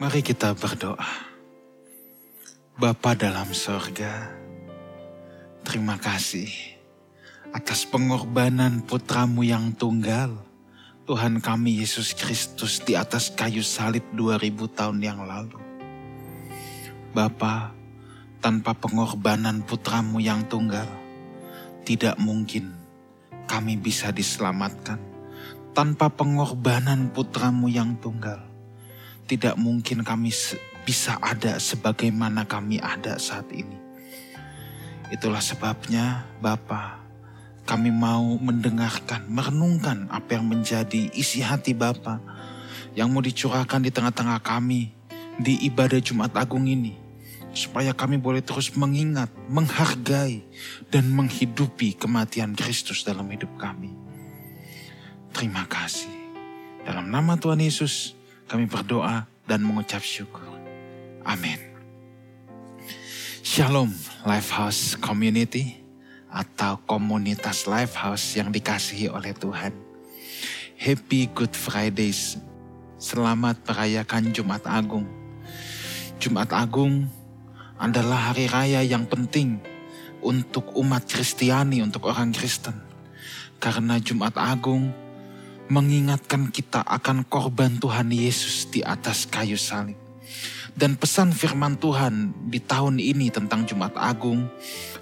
Mari kita berdoa. Bapa dalam sorga, terima kasih atas pengorbanan putramu yang tunggal, Tuhan kami Yesus Kristus di atas kayu salib 2000 tahun yang lalu. Bapa, tanpa pengorbanan putramu yang tunggal, tidak mungkin kami bisa diselamatkan. Tanpa pengorbanan putramu yang tunggal, tidak mungkin kami bisa ada sebagaimana kami ada saat ini. Itulah sebabnya Bapa, kami mau mendengarkan, merenungkan apa yang menjadi isi hati Bapa yang mau dicurahkan di tengah-tengah kami di ibadah Jumat Agung ini. Supaya kami boleh terus mengingat, menghargai, dan menghidupi kematian Kristus dalam hidup kami. Terima kasih. Dalam nama Tuhan Yesus, kami berdoa dan mengucap syukur. Amin. Shalom Lifehouse Community atau komunitas Lifehouse yang dikasihi oleh Tuhan. Happy Good Fridays. Selamat merayakan Jumat Agung. Jumat Agung adalah hari raya yang penting untuk umat Kristiani, untuk orang Kristen. Karena Jumat Agung mengingatkan kita akan korban Tuhan Yesus di atas kayu salib. Dan pesan firman Tuhan di tahun ini tentang Jumat Agung,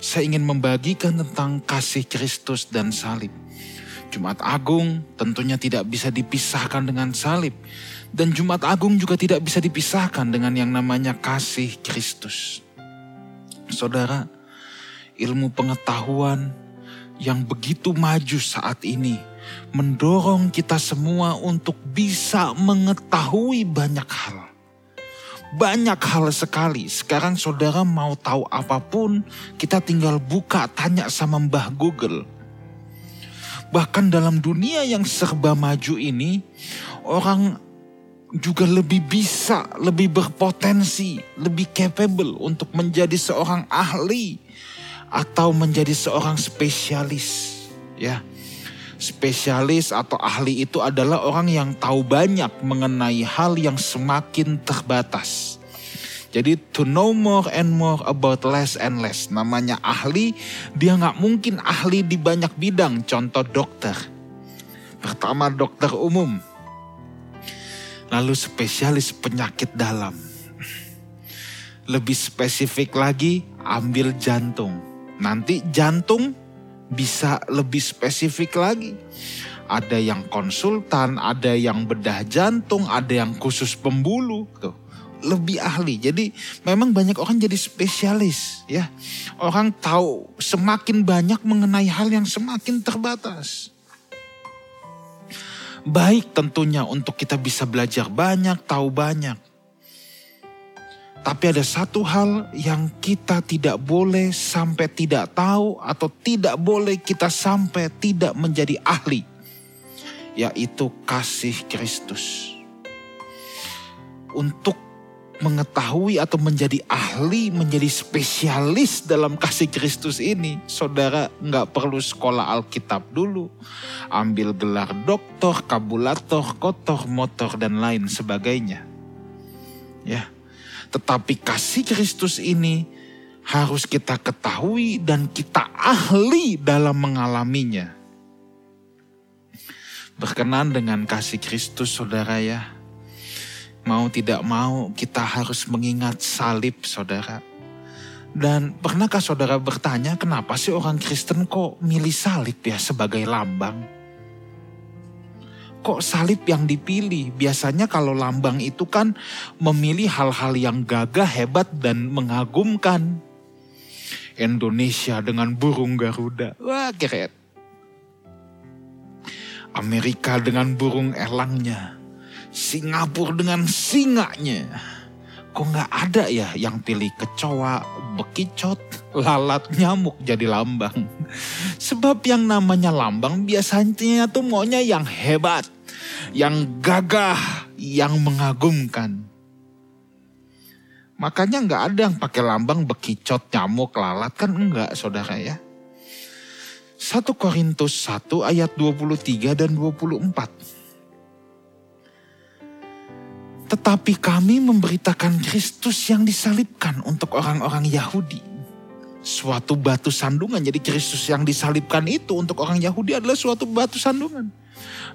saya ingin membagikan tentang kasih Kristus dan salib. Jumat Agung tentunya tidak bisa dipisahkan dengan salib. Dan Jumat Agung juga tidak bisa dipisahkan dengan yang namanya kasih Kristus. Saudara, ilmu pengetahuan yang begitu maju saat ini mendorong kita semua untuk bisa mengetahui banyak hal banyak hal sekali. Sekarang saudara mau tahu apa pun, kita tinggal buka tanya sama Mbah Google. Bahkan dalam dunia yang serba maju ini, orang juga lebih bisa, lebih berpotensi, lebih capable untuk menjadi seorang ahli atau menjadi seorang spesialis. Ya, Spesialis atau ahli itu adalah orang yang tahu banyak mengenai hal yang semakin terbatas. Jadi to know more and more about less and less. Namanya ahli, dia nggak mungkin ahli di banyak bidang. Contoh dokter. Pertama dokter umum. Lalu spesialis penyakit dalam. Lebih spesifik lagi, ambil jantung. Nanti jantung bisa lebih spesifik lagi. Ada yang konsultan, ada yang bedah jantung, ada yang khusus pembuluh tuh. Lebih ahli. Jadi memang banyak orang jadi spesialis ya. Orang tahu semakin banyak mengenai hal yang semakin terbatas. Baik tentunya untuk kita bisa belajar banyak, tahu banyak. Tapi ada satu hal yang kita tidak boleh sampai tidak tahu atau tidak boleh kita sampai tidak menjadi ahli. Yaitu kasih Kristus. Untuk mengetahui atau menjadi ahli, menjadi spesialis dalam kasih Kristus ini, saudara nggak perlu sekolah Alkitab dulu, ambil gelar doktor, kabulator, kotor, motor dan lain sebagainya. Ya, tetapi kasih Kristus ini harus kita ketahui dan kita ahli dalam mengalaminya. Berkenan dengan kasih Kristus saudara ya. Mau tidak mau kita harus mengingat salib saudara. Dan pernahkah saudara bertanya kenapa sih orang Kristen kok milih salib ya sebagai lambang? Kok salib yang dipilih? Biasanya kalau lambang itu kan memilih hal-hal yang gagah, hebat, dan mengagumkan. Indonesia dengan burung Garuda, wah keren. Amerika dengan burung elangnya. Singapura dengan singanya. Kok nggak ada ya yang pilih kecoa, bekicot, lalat, nyamuk jadi lambang. Sebab yang namanya lambang biasanya tuh maunya yang hebat, yang gagah, yang mengagumkan. Makanya nggak ada yang pakai lambang bekicot, nyamuk, lalat kan enggak saudara ya. 1 Korintus 1 ayat 23 dan 24. Tetapi kami memberitakan Kristus yang disalibkan untuk orang-orang Yahudi. Suatu batu sandungan. Jadi Kristus yang disalibkan itu untuk orang Yahudi adalah suatu batu sandungan.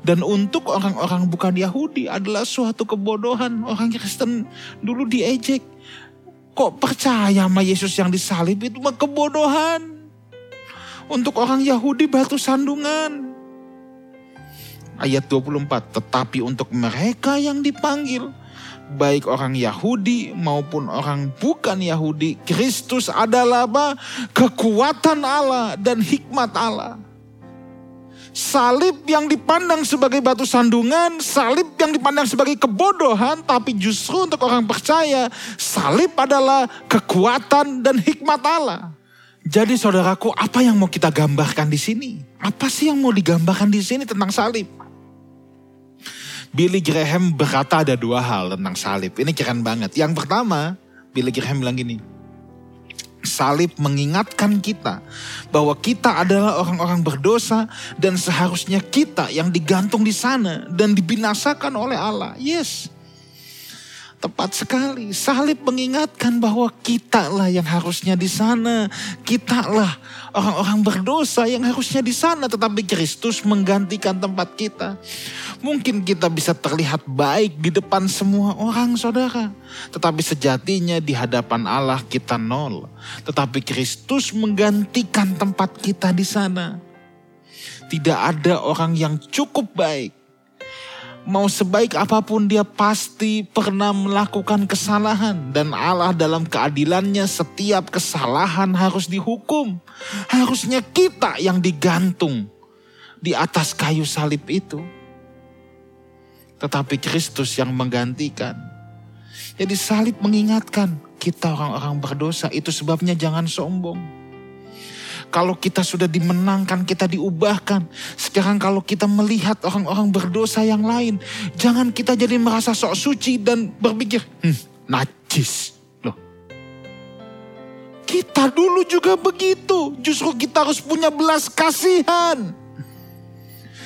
Dan untuk orang-orang bukan Yahudi adalah suatu kebodohan. Orang Kristen dulu diejek. Kok percaya sama Yesus yang disalib itu mah kebodohan. Untuk orang Yahudi batu sandungan. Ayat 24, tetapi untuk mereka yang dipanggil, baik orang Yahudi maupun orang bukan Yahudi, Kristus adalah apa? Kekuatan Allah dan hikmat Allah. Salib yang dipandang sebagai batu sandungan, salib yang dipandang sebagai kebodohan, tapi justru untuk orang percaya, salib adalah kekuatan dan hikmat Allah. Jadi saudaraku, apa yang mau kita gambarkan di sini? Apa sih yang mau digambarkan di sini tentang salib? Billy Graham berkata ada dua hal tentang salib. Ini keren banget. Yang pertama, Billy Graham bilang gini, salib mengingatkan kita bahwa kita adalah orang-orang berdosa dan seharusnya kita yang digantung di sana dan dibinasakan oleh Allah. Yes. Tepat sekali. Salib mengingatkan bahwa kita lah yang harusnya di sana. Kita lah orang-orang berdosa yang harusnya di sana. Tetapi Kristus menggantikan tempat kita. Mungkin kita bisa terlihat baik di depan semua orang saudara. Tetapi sejatinya di hadapan Allah kita nol. Tetapi Kristus menggantikan tempat kita di sana. Tidak ada orang yang cukup baik mau sebaik apa pun dia pasti pernah melakukan kesalahan. Dan Allah dalam keadilannya setiap kesalahan harus dihukum. Harusnya kita yang digantung di atas kayu salib itu. Tetapi Kristus yang menggantikan. Jadi salib mengingatkan kita orang-orang berdosa itu sebabnya jangan sombong. Kalau kita sudah dimenangkan, kita diubahkan. Sekarang kalau kita melihat orang-orang berdosa yang lain, jangan kita jadi merasa sok suci dan berpikir, hmm, najis. Loh. Kita dulu juga begitu. Justru kita harus punya belas kasihan.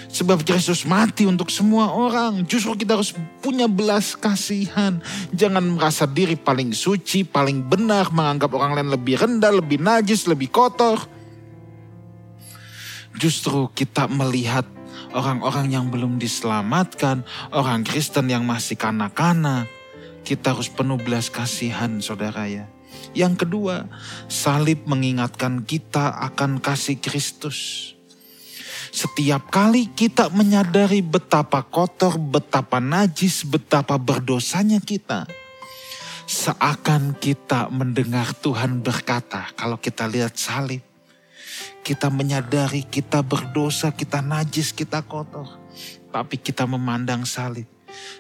Sebab Kristus mati untuk semua orang. Justru kita harus punya belas kasihan. Jangan merasa diri paling suci, paling benar, menganggap orang lain lebih rendah, lebih najis, lebih kotor. Justru kita melihat orang-orang yang belum diselamatkan, orang Kristen yang masih kanak-kanak. Kita harus penuh belas kasihan saudara ya. Yang kedua, salib mengingatkan kita akan kasih Kristus. Setiap kali kita menyadari betapa kotor, betapa najis, betapa berdosanya kita. Seakan kita mendengar Tuhan berkata, kalau kita lihat salib, kita menyadari kita berdosa, kita najis, kita kotor. Tapi kita memandang salib.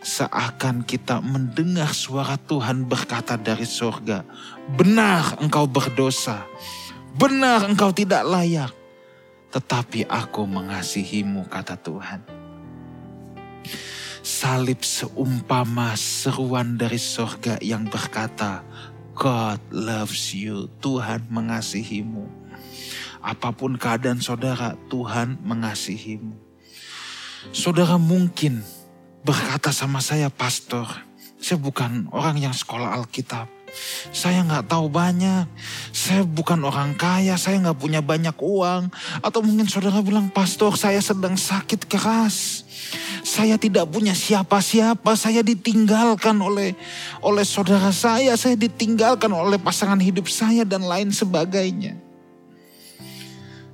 Seakan kita mendengar suara Tuhan berkata dari surga. Benar engkau berdosa. Benar engkau tidak layak. Tetapi aku mengasihimu kata Tuhan. Salib seumpama seruan dari surga yang berkata, God loves you, Tuhan mengasihimu Apa pun keadaan saudara, Tuhan mengasihimu. Saudara mungkin berkata sama saya, Pastor, saya bukan orang yang sekolah Alkitab. Saya nggak tahu banyak. Saya bukan orang kaya. Saya nggak punya banyak uang. Atau mungkin saudara bilang, Pastor, saya sedang sakit keras. Saya tidak punya siapa-siapa. Saya ditinggalkan oleh oleh saudara saya. Saya ditinggalkan oleh pasangan hidup saya dan lain sebagainya.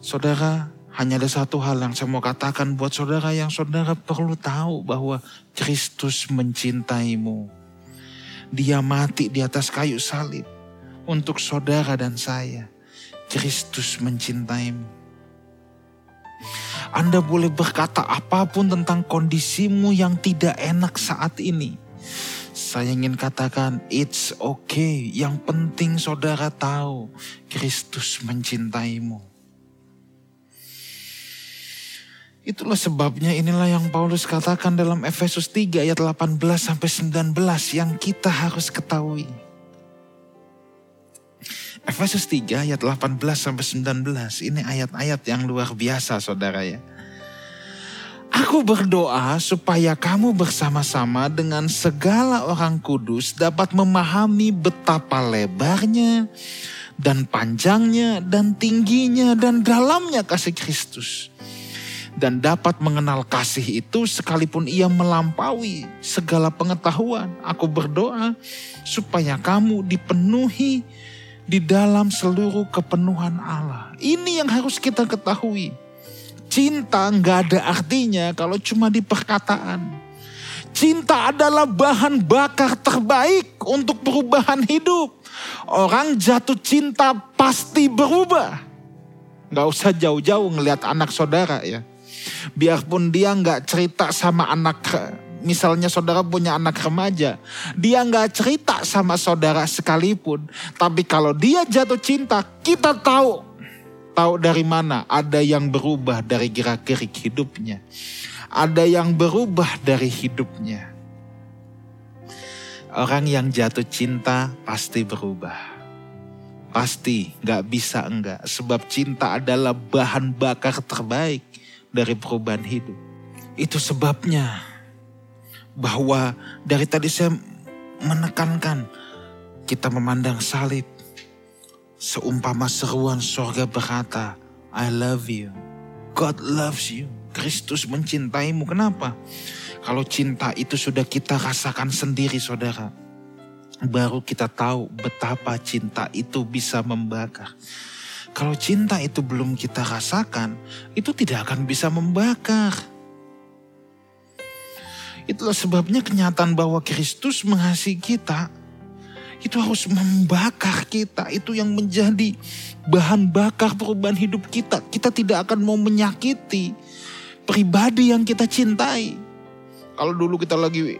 Saudara, hanya ada satu hal yang saya mau katakan buat saudara yang saudara perlu tahu bahwa Kristus mencintaimu. Dia mati di atas kayu salib untuk saudara dan saya. Kristus mencintaimu. Anda boleh berkata apa pun tentang kondisimu yang tidak enak saat ini. Saya ingin katakan, it's okay. Yang penting saudara tahu, Kristus mencintaimu. Itulah sebabnya inilah yang Paulus katakan dalam Efesus 3 ayat 18 sampai 19 yang kita harus ketahui. Efesus 3 ayat 18 sampai 19 ini ayat-ayat yang luar biasa saudara ya. Aku berdoa supaya kamu bersama-sama dengan segala orang kudus dapat memahami betapa lebarnya dan panjangnya dan tingginya dan dalamnya kasih Kristus. Dan dapat mengenal kasih itu sekalipun ia melampaui segala pengetahuan. Aku berdoa supaya kamu dipenuhi di dalam seluruh kepenuhan Allah. Ini yang harus kita ketahui Cinta nggak ada artinya kalau cuma di perkataan. Cinta adalah bahan bakar terbaik untuk perubahan hidup. Orang jatuh cinta pasti berubah. Gak usah jauh-jauh ngelihat anak saudara ya. Biarpun dia nggak cerita sama anak misalnya saudara punya anak remaja, dia nggak cerita sama saudara sekalipun, tapi kalau dia jatuh cinta, kita tahu Tahu dari mana? Ada yang berubah dari gerak-gerik hidupnya. Ada yang berubah dari hidupnya. Orang yang jatuh cinta pasti berubah. Pasti gak bisa enggak. Sebab cinta adalah bahan bakar terbaik dari perubahan hidup. Itu sebabnya bahwa dari tadi saya menekankan kita memandang salib Seumpama seruan sorga berkata, I love you. God loves you. Kristus mencintaimu. Kenapa? Kalau cinta itu sudah kita rasakan sendiri saudara. Baru kita tahu betapa cinta itu bisa membakar. Kalau cinta itu belum kita rasakan, itu tidak akan bisa membakar. Itulah sebabnya kenyataan bahwa Kristus mengasihi kita itu harus membakar kita. Itu yang menjadi bahan bakar perubahan hidup kita. Kita tidak akan mau menyakiti pribadi yang kita cintai. Kalau dulu kita lagi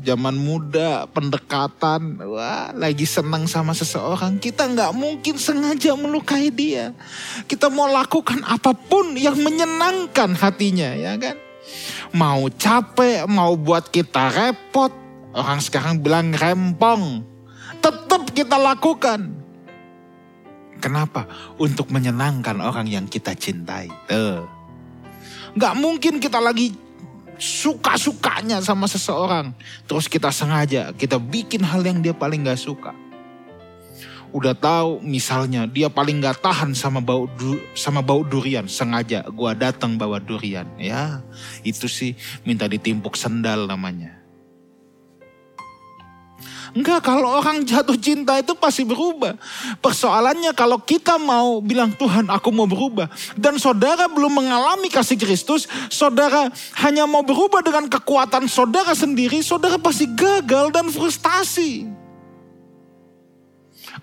zaman muda, pendekatan, wah lagi senang sama seseorang, kita nggak mungkin sengaja melukai dia. Kita mau lakukan apa pun yang menyenangkan hatinya, ya kan? Mau capek, mau buat kita repot, orang sekarang bilang rempong tetap kita lakukan. Kenapa? Untuk menyenangkan orang yang kita cintai. Tuh. Gak mungkin kita lagi suka-sukanya sama seseorang. Terus kita sengaja, kita bikin hal yang dia paling gak suka. Udah tahu misalnya dia paling gak tahan sama bau du, sama bau durian. Sengaja gua datang bawa durian. Ya itu sih minta ditimpuk sendal namanya. Enggak, kalau orang jatuh cinta itu pasti berubah. Persoalannya kalau kita mau bilang Tuhan aku mau berubah. Dan saudara belum mengalami kasih Kristus, saudara hanya mau berubah dengan kekuatan saudara sendiri, saudara pasti gagal dan frustasi.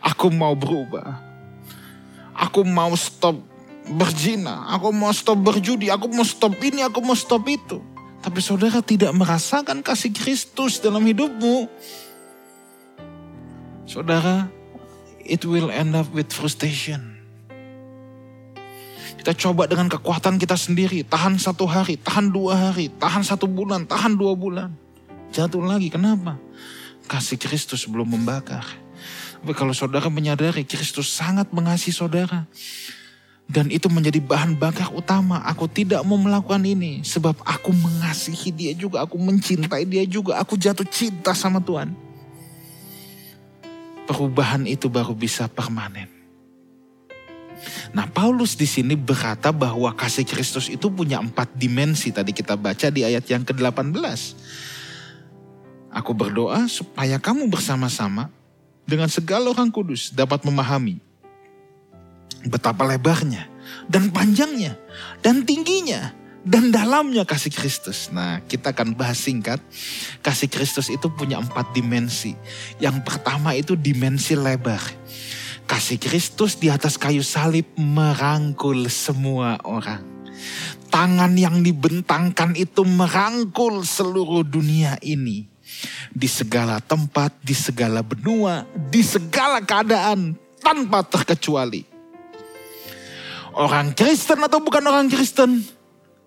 Aku mau berubah. Aku mau stop berzina, aku mau stop berjudi, aku mau stop ini, aku mau stop itu. Tapi saudara tidak merasakan kasih Kristus dalam hidupmu. Saudara, it will end up with frustration. Kita coba dengan kekuatan kita sendiri, tahan satu hari, tahan dua hari, tahan satu bulan, tahan dua bulan. Jatuh lagi, kenapa? Kasih Kristus belum membakar. Tapi kalau saudara menyadari Kristus sangat mengasihi saudara. Dan itu menjadi bahan bakar utama. Aku tidak mau melakukan ini. Sebab aku mengasihi dia juga. Aku mencintai dia juga. Aku jatuh cinta sama Tuhan perubahan itu baru bisa permanen. Nah, Paulus di sini berkata bahwa kasih Kristus itu punya empat dimensi. Tadi kita baca di ayat yang ke-18. Aku berdoa supaya kamu bersama-sama dengan segala orang kudus dapat memahami betapa lebarnya dan panjangnya dan tingginya dan dalamnya kasih Kristus. Nah, kita akan bahas singkat. Kasih Kristus itu punya empat dimensi. Yang pertama itu dimensi lebar. Kasih Kristus di atas kayu salib merangkul semua orang. Tangan yang dibentangkan itu merangkul seluruh dunia ini. Di segala tempat, di segala benua, di segala keadaan, tanpa terkecuali. Orang Kristen atau bukan orang Kristen,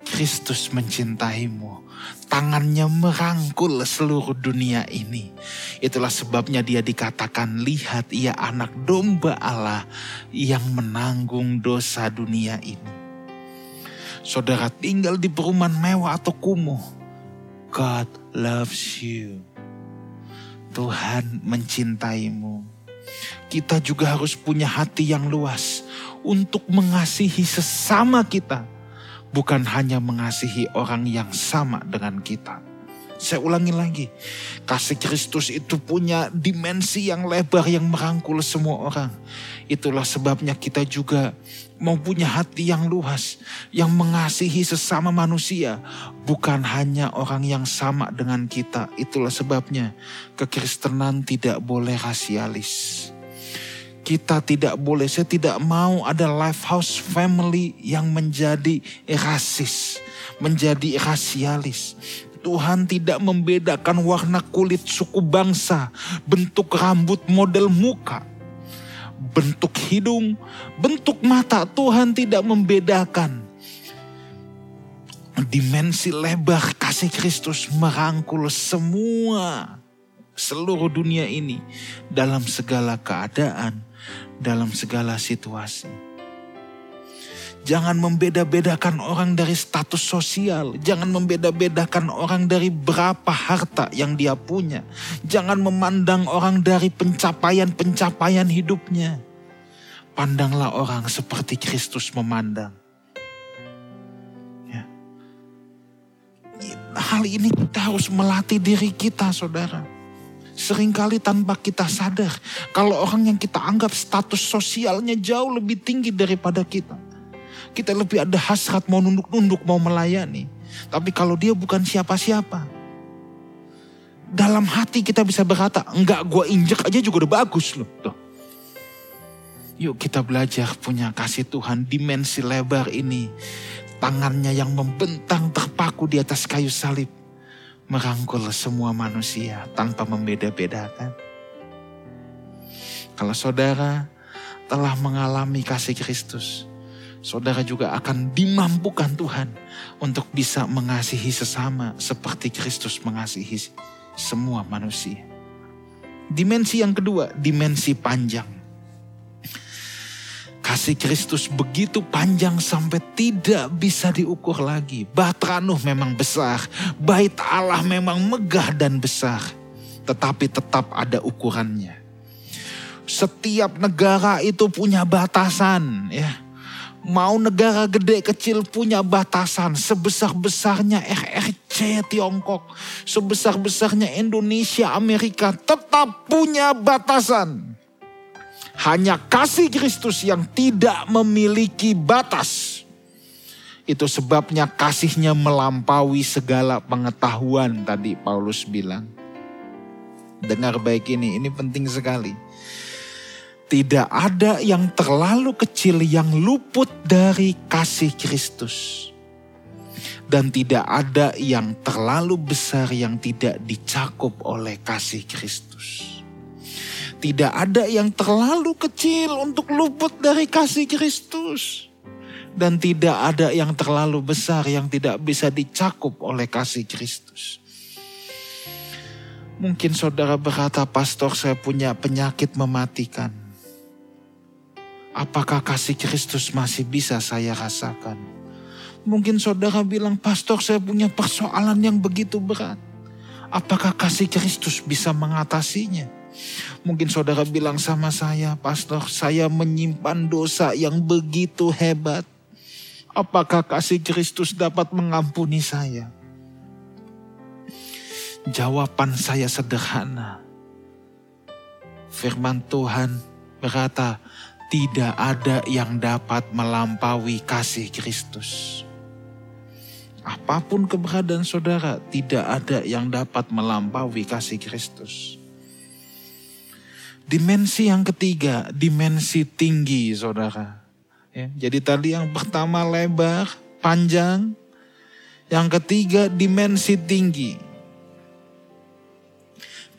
Kristus mencintaimu. Tangannya merangkul seluruh dunia ini. Itulah sebabnya dia dikatakan, lihat ia anak domba Allah yang menanggung dosa dunia ini. Saudara tinggal di perumahan mewah atau kumuh. God loves you. Tuhan mencintaimu. Kita juga harus punya hati yang luas untuk mengasihi sesama kita, bukan hanya mengasihi orang yang sama dengan kita. Saya ulangi lagi, kasih Kristus itu punya dimensi yang lebar yang merangkul semua orang. Itulah sebabnya kita juga mau punya hati yang luas, yang mengasihi sesama manusia, bukan hanya orang yang sama dengan kita. Itulah sebabnya kekristenan tidak boleh rasialis. Kita tidak boleh, saya tidak mau ada life house family yang menjadi rasis, menjadi rasialis. Tuhan tidak membedakan warna kulit suku bangsa, bentuk rambut, model muka, bentuk hidung, bentuk mata. Tuhan tidak membedakan. Dimensi lebar kasih Kristus merangkul semua seluruh dunia ini dalam segala keadaan, dalam segala situasi. Jangan membeda-bedakan orang dari status sosial. Jangan membeda-bedakan orang dari berapa harta yang dia punya. Jangan memandang orang dari pencapaian-pencapaian hidupnya. Pandanglah orang seperti Kristus memandang. Ya. Hal ini kita harus melatih diri kita saudara. Seringkali tanpa kita sadar. Kalau orang yang kita anggap status sosialnya jauh lebih tinggi daripada kita kita lebih ada hasrat mau nunduk-nunduk, mau melayani. Tapi kalau dia bukan siapa-siapa. Dalam hati kita bisa berkata, enggak gue injek aja juga udah bagus loh. Tuh. Yuk kita belajar punya kasih Tuhan dimensi lebar ini. Tangannya yang membentang terpaku di atas kayu salib. Merangkul semua manusia tanpa membeda-bedakan. Kalau saudara telah mengalami kasih Kristus, saudara juga akan dimampukan Tuhan untuk bisa mengasihi sesama seperti Kristus mengasihi semua manusia. Dimensi yang kedua, dimensi panjang. Kasih Kristus begitu panjang sampai tidak bisa diukur lagi. Bahtera Nuh memang besar, bait Allah memang megah dan besar. Tetapi tetap ada ukurannya. Setiap negara itu punya batasan ya Mau negara gede kecil punya batasan sebesar-besarnya RRC Tiongkok, sebesar-besarnya Indonesia, Amerika tetap punya batasan. Hanya kasih Kristus yang tidak memiliki batas. Itu sebabnya kasihnya melampaui segala pengetahuan tadi Paulus bilang. Dengar baik ini, ini penting sekali tidak ada yang terlalu kecil yang luput dari kasih Kristus. Dan tidak ada yang terlalu besar yang tidak dicakup oleh kasih Kristus. Tidak ada yang terlalu kecil untuk luput dari kasih Kristus. Dan tidak ada yang terlalu besar yang tidak bisa dicakup oleh kasih Kristus. Mungkin saudara berkata, pastor saya punya penyakit mematikan Apakah kasih Kristus masih bisa saya rasakan? Mungkin saudara bilang, pastor saya punya persoalan yang begitu berat. Apakah kasih Kristus bisa mengatasinya? Mungkin saudara bilang sama saya, pastor saya menyimpan dosa yang begitu hebat. Apakah kasih Kristus dapat mengampuni saya? Jawaban saya sederhana. Firman Tuhan berkata, tidak ada yang dapat melampaui kasih Kristus. Apa pun keberadaan saudara, tidak ada yang dapat melampaui kasih Kristus. Dimensi yang ketiga, dimensi tinggi saudara. Ya, jadi tadi yang pertama lebar, panjang. Yang ketiga dimensi tinggi.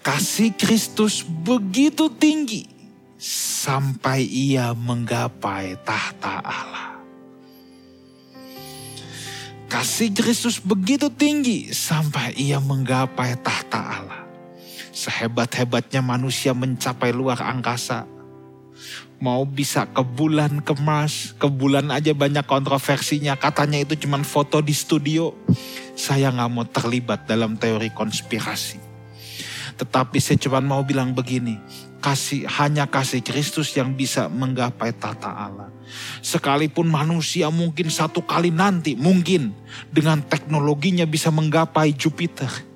Kasih Kristus begitu tinggi sampai ia menggapai tahta Allah. Kasih Kristus begitu tinggi sampai ia menggapai tahta Allah. Sehebat-hebatnya manusia mencapai luar angkasa. Mau bisa ke bulan, ke Mars, ke bulan aja banyak kontroversinya. Katanya itu cuma foto di studio. Saya nggak mau terlibat dalam teori konspirasi. Tetapi saya cuma mau bilang begini, kasih hanya kasih Kristus yang bisa menggapai tata Allah. Sekalipun manusia mungkin satu kali nanti mungkin dengan teknologinya bisa menggapai Jupiter.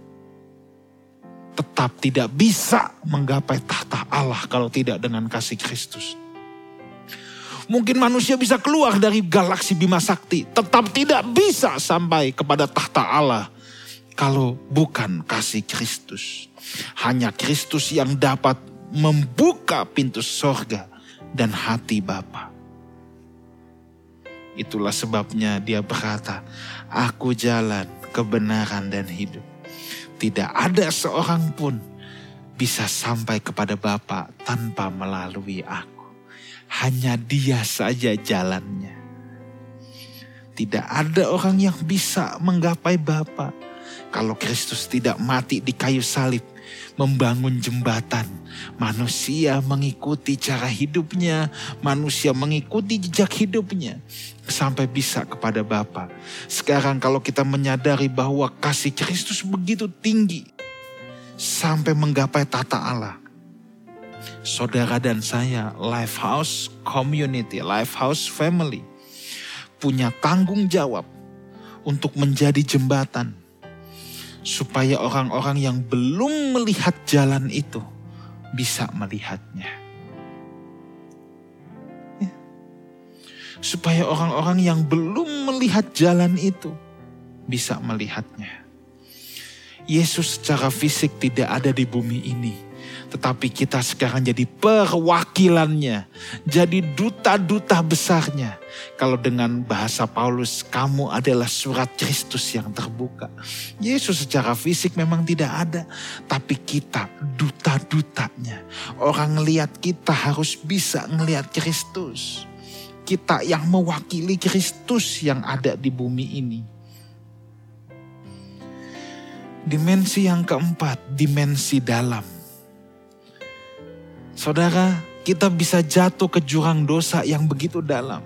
Tetap tidak bisa menggapai tata Allah kalau tidak dengan kasih Kristus. Mungkin manusia bisa keluar dari galaksi Bima Sakti, tetap tidak bisa sampai kepada tahta Allah kalau bukan kasih Kristus. Hanya Kristus yang dapat membuka pintu sorga dan hati Bapa. Itulah sebabnya dia berkata, Aku jalan kebenaran dan hidup. Tidak ada seorang pun bisa sampai kepada Bapa tanpa melalui aku. Hanya dia saja jalannya. Tidak ada orang yang bisa menggapai Bapa kalau Kristus tidak mati di kayu salib membangun jembatan. Manusia mengikuti cara hidupnya, manusia mengikuti jejak hidupnya sampai bisa kepada Bapa. Sekarang kalau kita menyadari bahwa kasih Kristus begitu tinggi sampai menggapai tata Allah. Saudara dan saya, Lifehouse Community, Lifehouse Family, punya tanggung jawab untuk menjadi jembatan supaya orang-orang yang belum melihat jalan itu bisa melihatnya. Ya. Supaya orang-orang yang belum melihat jalan itu bisa melihatnya. Yesus secara fisik tidak ada di bumi ini tetapi kita sekarang jadi perwakilannya, jadi duta-duta besarnya. Kalau dengan bahasa Paulus, kamu adalah surat Kristus yang terbuka. Yesus secara fisik memang tidak ada, tapi kita duta-dutanya. Orang ngelihat kita harus bisa ngelihat Kristus. Kita yang mewakili Kristus yang ada di bumi ini. Dimensi yang keempat, dimensi dalam Saudara, kita bisa jatuh ke jurang dosa yang begitu dalam.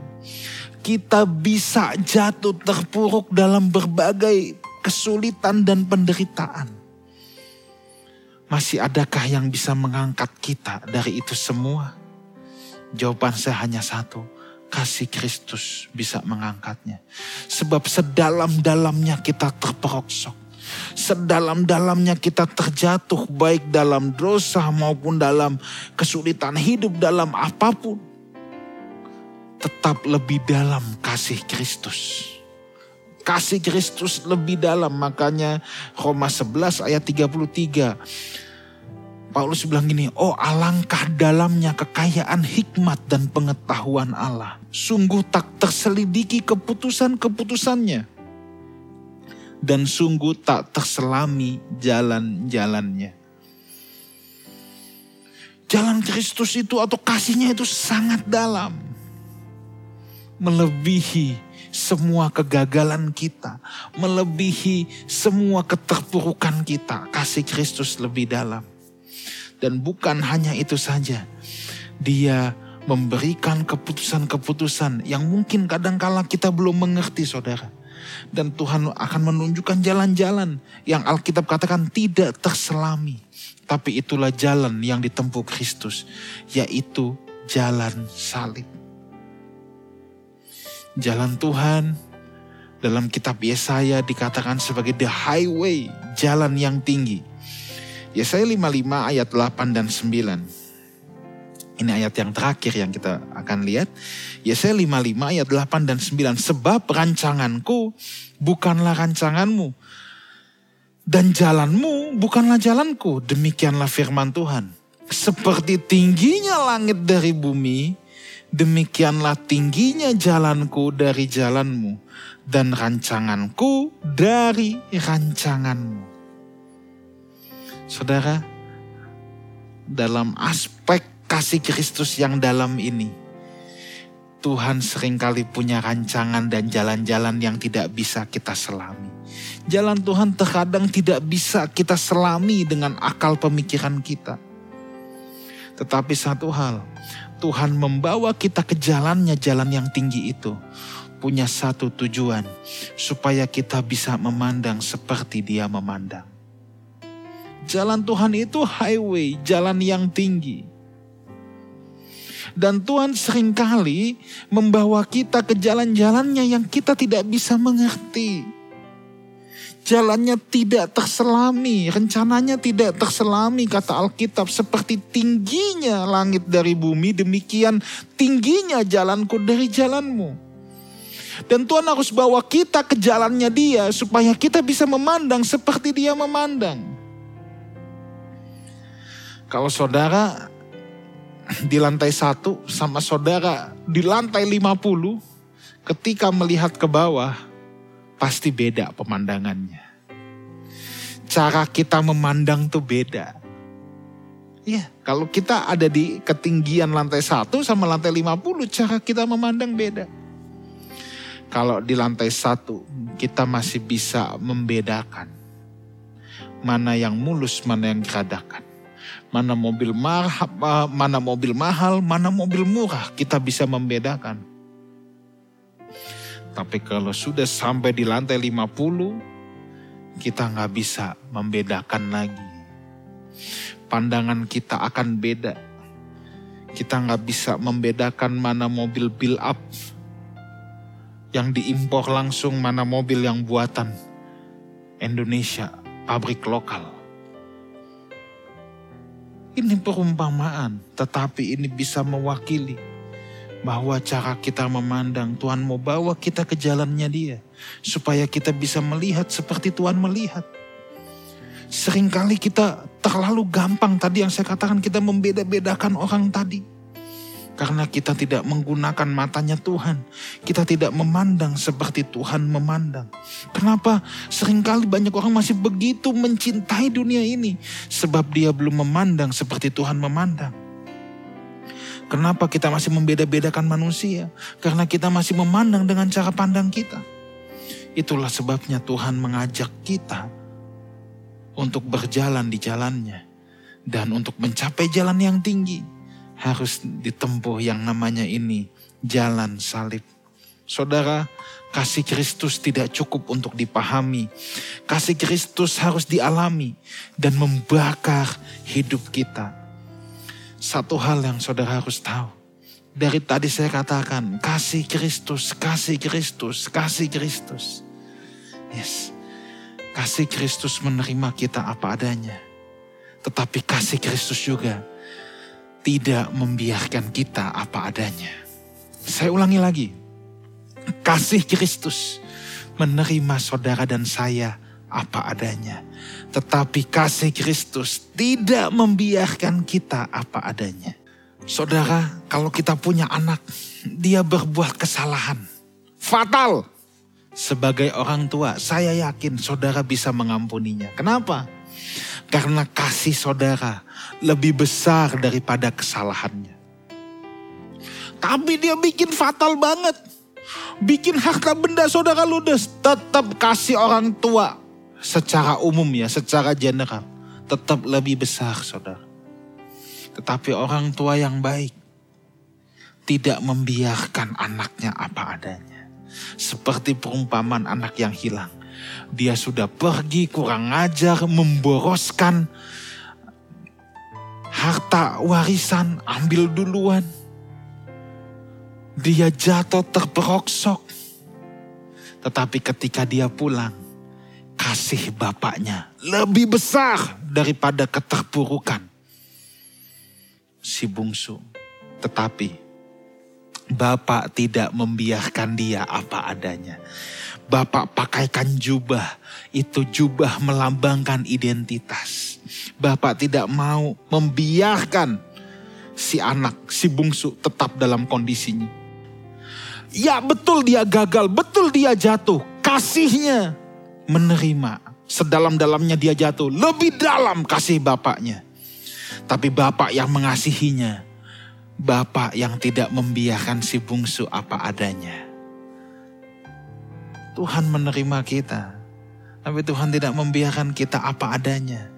Kita bisa jatuh terpuruk dalam berbagai kesulitan dan penderitaan. Masih adakah yang bisa mengangkat kita dari itu semua? Jawaban saya hanya satu, kasih Kristus bisa mengangkatnya. Sebab sedalam-dalamnya kita terperoksok sedalam-dalamnya kita terjatuh baik dalam dosa maupun dalam kesulitan hidup dalam apa pun. Tetap lebih dalam kasih Kristus. Kasih Kristus lebih dalam makanya Roma 11 ayat 33. Paulus bilang gini, oh alangkah dalamnya kekayaan hikmat dan pengetahuan Allah. Sungguh tak terselidiki keputusan-keputusannya dan sungguh tak terselami jalan-jalannya. Jalan Kristus itu atau kasihnya itu sangat dalam. Melebihi semua kegagalan kita. Melebihi semua keterpurukan kita. Kasih Kristus lebih dalam. Dan bukan hanya itu saja. Dia memberikan keputusan-keputusan yang mungkin kadangkala kita belum mengerti saudara dan Tuhan akan menunjukkan jalan-jalan yang Alkitab katakan tidak terselami. Tapi itulah jalan yang ditempuh Kristus, yaitu jalan salib. Jalan Tuhan dalam kitab Yesaya dikatakan sebagai the highway, jalan yang tinggi. Yesaya 55 ayat 8 dan 9. Ini ayat yang terakhir yang kita akan lihat. Yesaya 55 ayat 8 dan 9. Sebab rancanganku bukanlah rancanganmu. Dan jalanmu bukanlah jalanku. Demikianlah firman Tuhan. Seperti tingginya langit dari bumi, demikianlah tingginya jalanku dari jalanmu. Dan rancanganku dari rancanganmu. Saudara, dalam aspek kasih Kristus yang dalam ini. Tuhan sering kali punya rancangan dan jalan-jalan yang tidak bisa kita selami. Jalan Tuhan terkadang tidak bisa kita selami dengan akal pemikiran kita. Tetapi satu hal, Tuhan membawa kita ke jalannya, jalan yang tinggi itu. Punya satu tujuan, supaya kita bisa memandang seperti dia memandang. Jalan Tuhan itu highway, jalan yang tinggi. Dan Tuhan sering kali membawa kita ke jalan-jalannya yang kita tidak bisa mengerti. Jalannya tidak terselami, rencananya tidak terselami kata Alkitab. Seperti tingginya langit dari bumi, demikian tingginya jalanku dari jalanmu. Dan Tuhan harus bawa kita ke jalannya dia supaya kita bisa memandang seperti dia memandang. Kalau saudara di lantai satu sama saudara di lantai 50, ketika melihat ke bawah, pasti beda pemandangannya. Cara kita memandang tuh beda. Ya, kalau kita ada di ketinggian lantai satu sama lantai 50, cara kita memandang beda. Kalau di lantai satu, kita masih bisa membedakan mana yang mulus, mana yang geradakan mana mobil mahal, mana mobil mahal, mana mobil murah, kita bisa membedakan. Tapi kalau sudah sampai di lantai 50, kita nggak bisa membedakan lagi. Pandangan kita akan beda. Kita nggak bisa membedakan mana mobil build up yang diimpor langsung, mana mobil yang buatan Indonesia, pabrik lokal ini perumpamaan, tetapi ini bisa mewakili bahwa cara kita memandang Tuhan mau bawa kita ke jalannya dia supaya kita bisa melihat seperti Tuhan melihat. Seringkali kita terlalu gampang tadi yang saya katakan kita membeda-bedakan orang tadi. Karena kita tidak menggunakan matanya Tuhan. Kita tidak memandang seperti Tuhan memandang. Kenapa? Seringkali banyak orang masih begitu mencintai dunia ini. Sebab dia belum memandang seperti Tuhan memandang. Kenapa kita masih membeda-bedakan manusia? Karena kita masih memandang dengan cara pandang kita. Itulah sebabnya Tuhan mengajak kita untuk berjalan di jalannya. Dan untuk mencapai jalan yang tinggi harus ditempuh yang namanya ini jalan salib. Saudara, kasih Kristus tidak cukup untuk dipahami. Kasih Kristus harus dialami dan membakar hidup kita. Satu hal yang saudara harus tahu. Dari tadi saya katakan, kasih Kristus, kasih Kristus, kasih Kristus. Yes, kasih Kristus menerima kita apa adanya. Tetapi kasih Kristus juga tidak membiarkan kita apa adanya. Saya ulangi lagi. Kasih Kristus menerima saudara dan saya apa adanya. Tetapi kasih Kristus tidak membiarkan kita apa adanya. Saudara, kalau kita punya anak, dia berbuat kesalahan. Fatal. Sebagai orang tua, saya yakin saudara bisa mengampuninya. Kenapa? Karena kasih saudara lebih besar daripada kesalahannya. Tapi dia bikin fatal banget. Bikin harta benda saudara ludes. Tetap kasih orang tua. Secara umum ya, secara general. Tetap lebih besar saudara. Tetapi orang tua yang baik. Tidak membiarkan anaknya apa adanya. Seperti perumpamaan anak yang hilang dia sudah pergi kurang ajar memboroskan harta warisan ambil duluan. Dia jatuh terperoksok. Tetapi ketika dia pulang, kasih bapaknya lebih besar daripada keterpurukan si bungsu. Tetapi Bapak tidak membiarkan dia apa adanya. Bapak pakaikan jubah, itu jubah melambangkan identitas. Bapak tidak mau membiarkan si anak, si bungsu tetap dalam kondisinya. Ya betul dia gagal, betul dia jatuh. Kasihnya menerima. Sedalam-dalamnya dia jatuh. Lebih dalam kasih bapaknya. Tapi bapak yang mengasihinya. Bapak yang tidak membiarkan si bungsu apa adanya Tuhan menerima kita. Tapi Tuhan tidak membiarkan kita apa adanya.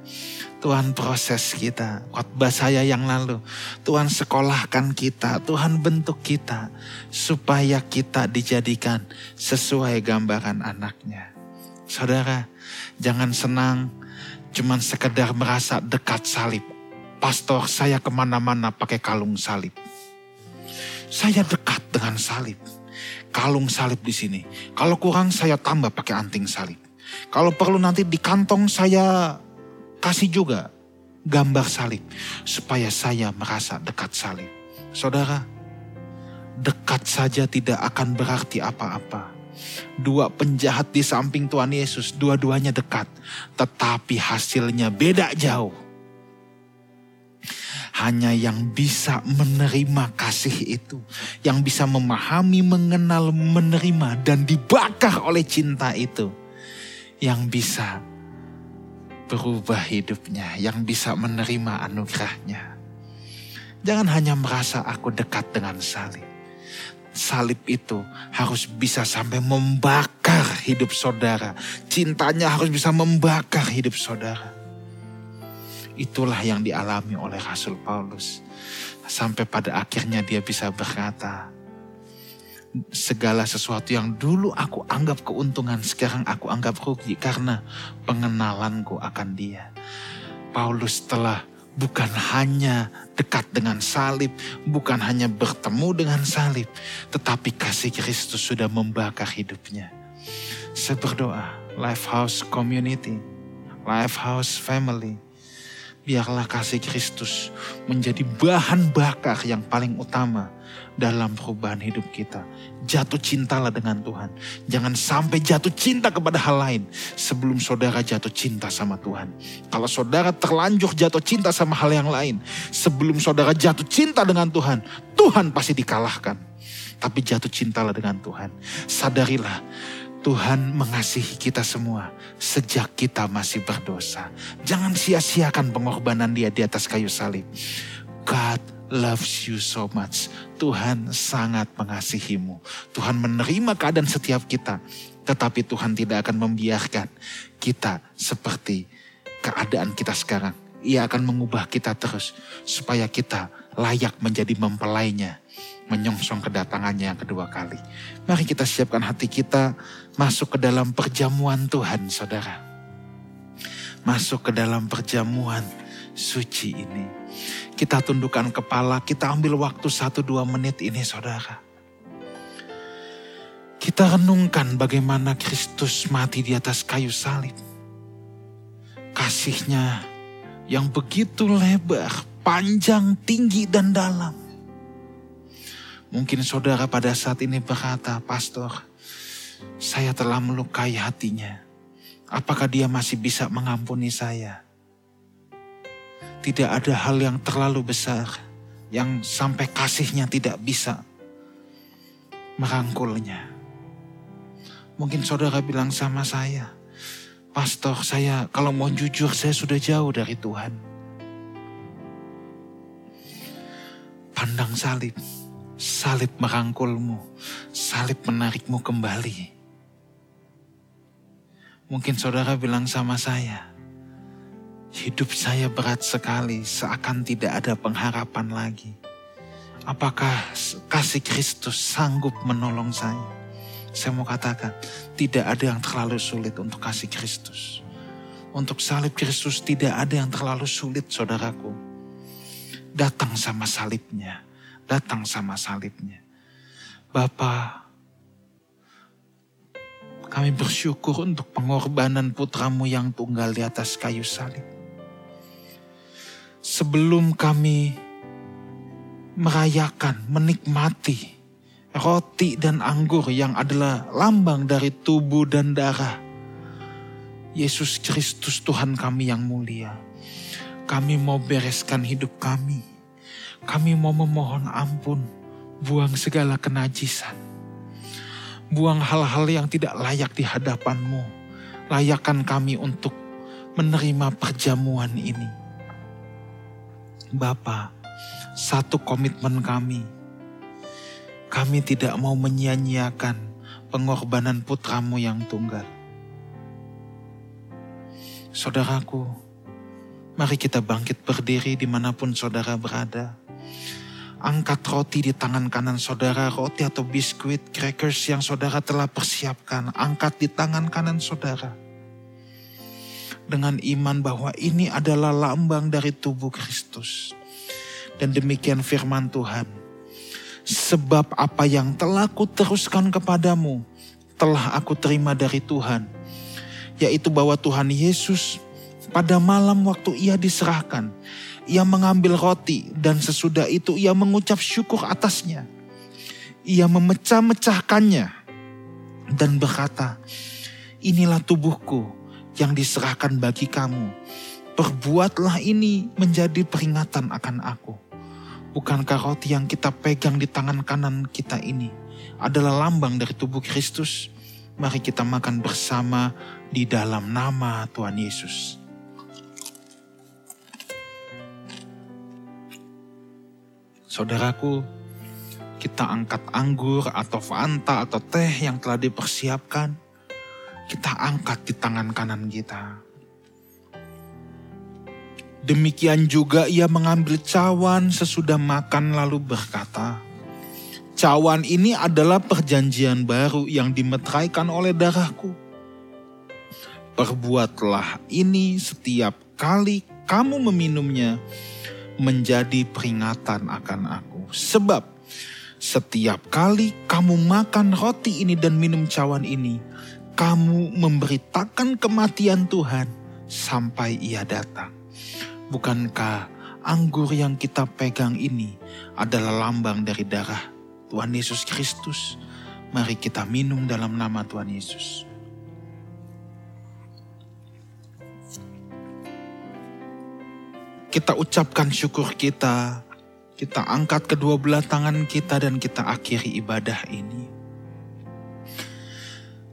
Tuhan proses kita, khotbah saya yang lalu. Tuhan sekolahkan kita, Tuhan bentuk kita. Supaya kita dijadikan sesuai gambaran anaknya. Saudara, jangan senang cuman sekedar merasa dekat salib. Pastor, saya ke mana-mana pakai kalung salib. Saya dekat dengan salib. Kalung salib di sini. Kalau kurang saya tambah pakai anting salib. Kalau perlu nanti di kantong saya kasih juga gambar salib supaya saya merasa dekat salib. Saudara, dekat saja tidak akan berarti apa-apa. Dua penjahat di samping Tuhan Yesus, dua-duanya dekat, tetapi hasilnya beda jauh. Hanya yang bisa menerima kasih itu, yang bisa memahami, mengenal, menerima, dan dibakar oleh cinta itu, yang bisa berubah hidupnya, yang bisa menerima anugerahnya. Jangan hanya merasa aku dekat dengan salib. Salib itu harus bisa sampai membakar hidup saudara. Cintanya harus bisa membakar hidup saudara. Itulah yang dialami oleh Rasul Paulus. Sampai pada akhirnya dia bisa berkata, segala sesuatu yang dulu aku anggap keuntungan, sekarang aku anggap rugi karena pengenalanku akan dia. Paulus telah bukan hanya dekat dengan salib, bukan hanya bertemu dengan salib, tetapi kasih Kristus sudah membakar hidupnya. Saya berdoa, Lifehouse Community, Lifehouse Family, biarlah kasih Kristus menjadi bahan bakar yang paling utama dalam perubahan hidup kita. Jatuh cintalah dengan Tuhan. Jangan sampai jatuh cinta kepada hal lain sebelum saudara jatuh cinta sama Tuhan. Kalau saudara terlanjur jatuh cinta sama hal yang lain sebelum saudara jatuh cinta dengan Tuhan, Tuhan pasti dikalahkan. Tapi jatuh cintalah dengan Tuhan. Sadarilah Tuhan mengasihi kita semua sejak kita masih berdosa. Jangan sia-siakan pengorbanan dia di atas kayu salib. God loves you so much. Tuhan sangat mengasihimu. Tuhan menerima keadaan setiap kita. Tetapi Tuhan tidak akan membiarkan kita seperti keadaan kita sekarang. Ia akan mengubah kita terus supaya kita layak menjadi mempelainya. Menyongsong kedatangannya yang kedua kali. Mari kita siapkan hati kita masuk ke dalam perjamuan Tuhan saudara. Masuk ke dalam perjamuan suci ini. Kita tundukkan kepala, kita ambil waktu satu dua menit ini saudara. Kita renungkan bagaimana Kristus mati di atas kayu salib. Kasihnya yang begitu lebar, panjang, tinggi, dan dalam. Mungkin saudara pada saat ini berkata, Pastor, saya telah melukai hatinya. Apakah dia masih bisa mengampuni saya? Tidak ada hal yang terlalu besar yang sampai kasihnya tidak bisa merangkulnya. Mungkin saudara bilang sama saya, Pastor saya kalau mau jujur saya sudah jauh dari Tuhan. Pandang salib, salib merangkulmu, salib menarikmu kembali. Mungkin saudara bilang sama saya, Hidup saya berat sekali, seakan tidak ada pengharapan lagi. Apakah kasih Kristus sanggup menolong saya? Saya mau katakan, tidak ada yang terlalu sulit untuk kasih Kristus. Untuk salib Kristus tidak ada yang terlalu sulit, saudaraku. Datang sama salibnya, datang sama salibnya. Bapa, kami bersyukur untuk pengorbanan putramu yang tunggal di atas kayu salib sebelum kami merayakan, menikmati roti dan anggur yang adalah lambang dari tubuh dan darah Yesus Kristus Tuhan kami yang mulia. Kami mau bereskan hidup kami. Kami mau memohon ampun, buang segala kenajisan. Buang hal-hal yang tidak layak di hadapanmu. Layakkan kami untuk menerima perjamuan ini Bapa, satu komitmen kami. Kami tidak mau menyia-nyiakan pengorbanan putramu yang tunggal. Saudaraku, Mari kita bangkit berdiri di mana pun saudara berada. Angkat roti di tangan kanan saudara, roti atau biskuit, crackers yang saudara telah persiapkan. Angkat di tangan kanan saudara. Dengan iman bahwa ini adalah lambang dari tubuh Kristus. Dan demikian firman Tuhan. Sebab apa yang telah kuteruskan kepadamu, telah aku terima dari Tuhan. Yaitu bahwa Tuhan Yesus pada malam waktu ia diserahkan, ia mengambil roti dan sesudah itu ia mengucap syukur atasnya. Ia memecah-mecahkannya dan berkata, inilah tubuhku yang diserahkan bagi kamu. Perbuatlah ini menjadi peringatan akan aku. Bukankah roti yang kita pegang di tangan kanan kita ini adalah lambang dari tubuh Kristus? Mari kita makan bersama di dalam nama Tuhan Yesus. Saudaraku, kita angkat anggur atau fanta atau teh yang telah dipersiapkan. Kita angkat di tangan kanan kita. Demikian juga ia mengambil cawan sesudah makan lalu berkata, Cawan ini adalah perjanjian baru yang dimeteraikan oleh darahku. Perbuatlah ini setiap kali kamu meminumnya menjadi peringatan akan aku. Sebab setiap kali kamu makan roti ini dan minum cawan ini, kamu memberitakan kematian Tuhan sampai ia datang. Bukankah anggur yang kita pegang ini adalah lambang dari darah Tuhan Yesus Kristus? Mari kita minum dalam nama Tuhan Yesus. Kita ucapkan syukur kita, kita angkat kedua belah tangan kita dan kita akhiri ibadah ini.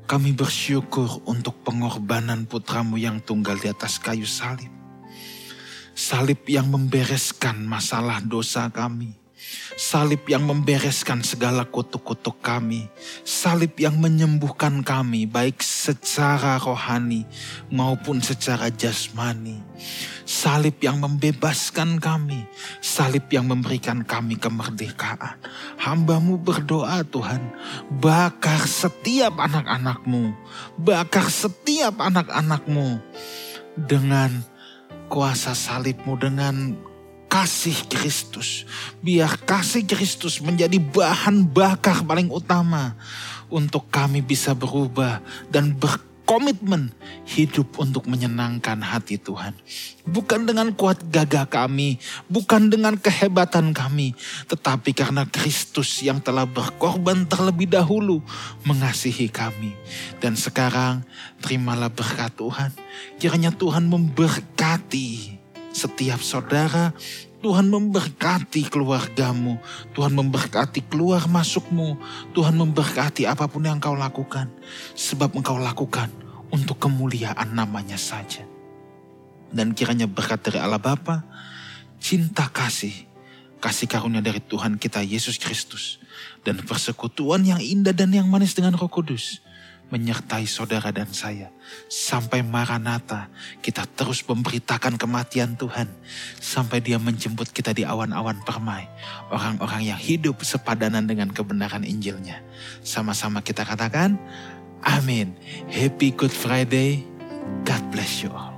Kami bersyukur untuk pengorbanan putramu yang tunggal di atas kayu salib. Salib yang membereskan masalah dosa kami Salib yang membereskan segala kutuk-kutuk kami. Salib yang menyembuhkan kami baik secara rohani maupun secara jasmani. Salib yang membebaskan kami. Salib yang memberikan kami kemerdekaan. Hambamu berdoa Tuhan. Bakar setiap anak-anakmu. Bakar setiap anak-anakmu. Dengan kuasa salibmu dengan kasih Kristus. Biar kasih Kristus menjadi bahan bakar paling utama untuk kami bisa berubah dan berkomitmen hidup untuk menyenangkan hati Tuhan. Bukan dengan kuat gagah kami, bukan dengan kehebatan kami, tetapi karena Kristus yang telah berkorban terlebih dahulu mengasihi kami. Dan sekarang terimalah berkat Tuhan. Kiranya Tuhan memberkati setiap saudara, Tuhan memberkati keluargamu, Tuhan memberkati keluar masukmu, Tuhan memberkati apa pun yang kau lakukan, sebab engkau lakukan untuk kemuliaan namanya saja. Dan kiranya berkat dari Allah Bapa, cinta kasih, kasih karunia dari Tuhan kita Yesus Kristus, dan persekutuan yang indah dan yang manis dengan roh kudus, menyertai saudara dan saya. Sampai Maranatha kita terus memberitakan kematian Tuhan. Sampai dia menjemput kita di awan-awan permai. Orang-orang yang hidup sepadanan dengan kebenaran Injilnya. Sama-sama kita katakan, Amin. Happy Good Friday. God bless you all.